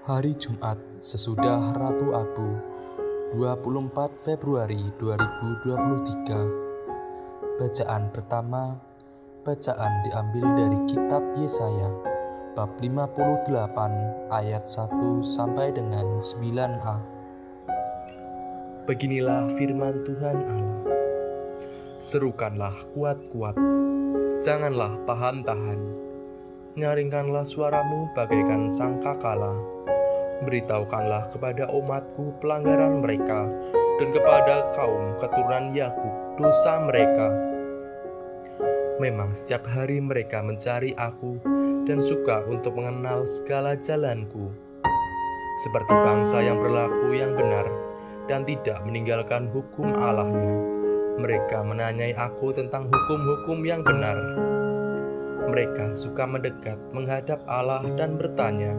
Hari Jumat sesudah Rabu Abu 24 Februari 2023 Bacaan pertama Bacaan diambil dari kitab Yesaya bab 58 ayat 1 sampai dengan 9a Beginilah firman Tuhan Allah. Serukanlah kuat-kuat Janganlah tahan-tahan Nyaringkanlah suaramu bagaikan sangkakala beritahukanlah kepada umatku pelanggaran mereka dan kepada kaum keturunan Yakub dosa mereka. Memang setiap hari mereka mencari aku dan suka untuk mengenal segala jalanku. Seperti bangsa yang berlaku yang benar dan tidak meninggalkan hukum Allahnya. Mereka menanyai aku tentang hukum-hukum yang benar. Mereka suka mendekat menghadap Allah dan bertanya,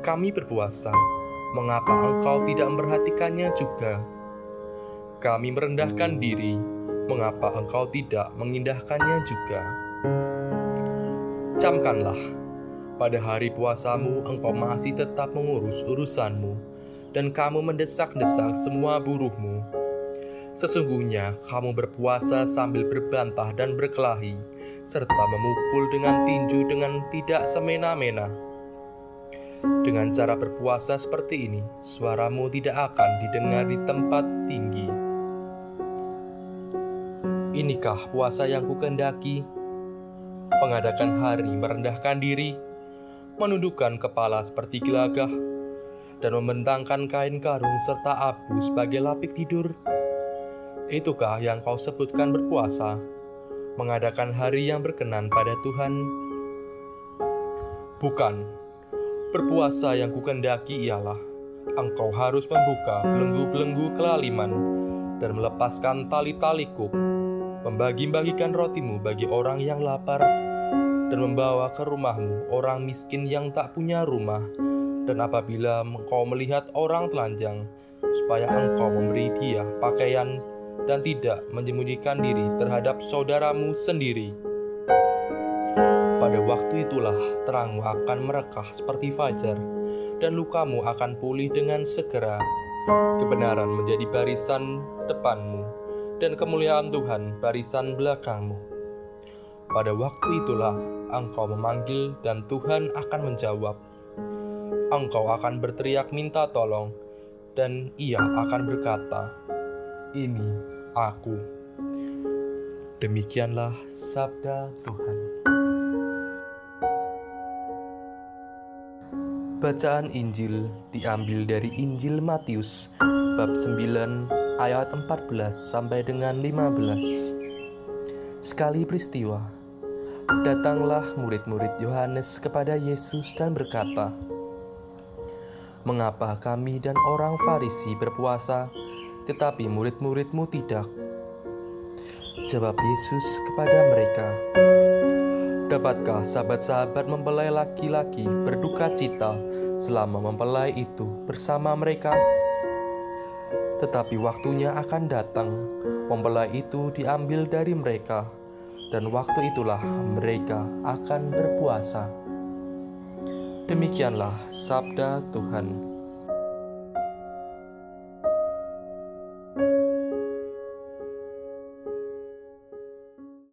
kami berpuasa, mengapa engkau tidak memperhatikannya juga? Kami merendahkan diri, mengapa engkau tidak mengindahkannya juga? Camkanlah, pada hari puasamu engkau masih tetap mengurus urusanmu, dan kamu mendesak-desak semua buruhmu. Sesungguhnya kamu berpuasa sambil berbantah dan berkelahi, serta memukul dengan tinju dengan tidak semena-mena dengan cara berpuasa seperti ini, suaramu tidak akan didengar di tempat tinggi. Inikah puasa yang kukendaki? Pengadakan hari merendahkan diri, menundukkan kepala seperti gelagah, dan membentangkan kain karung serta abu sebagai lapik tidur. Itukah yang kau sebutkan berpuasa, mengadakan hari yang berkenan pada Tuhan? Bukan, Berpuasa yang kukendaki ialah engkau harus membuka belenggu-belenggu kelaliman dan melepaskan tali-tali kuk, membagi-bagikan rotimu bagi orang yang lapar, dan membawa ke rumahmu orang miskin yang tak punya rumah. Dan apabila engkau melihat orang telanjang, supaya engkau memberi dia pakaian dan tidak menyembunyikan diri terhadap saudaramu sendiri pada waktu itulah terangmu akan merekah seperti fajar, dan lukamu akan pulih dengan segera. Kebenaran menjadi barisan depanmu, dan kemuliaan Tuhan barisan belakangmu. Pada waktu itulah engkau memanggil, dan Tuhan akan menjawab. Engkau akan berteriak minta tolong, dan Ia akan berkata, "Ini Aku." Demikianlah sabda Tuhan. Bacaan Injil diambil dari Injil Matius bab 9 ayat 14 sampai dengan 15. Sekali peristiwa, datanglah murid-murid Yohanes kepada Yesus dan berkata, "Mengapa kami dan orang Farisi berpuasa, tetapi murid-muridmu tidak?" Jawab Yesus kepada mereka, Dapatkah sahabat-sahabat mempelai laki-laki berduka cita selama mempelai itu bersama mereka? Tetapi waktunya akan datang, mempelai itu diambil dari mereka, dan waktu itulah mereka akan berpuasa. Demikianlah sabda Tuhan.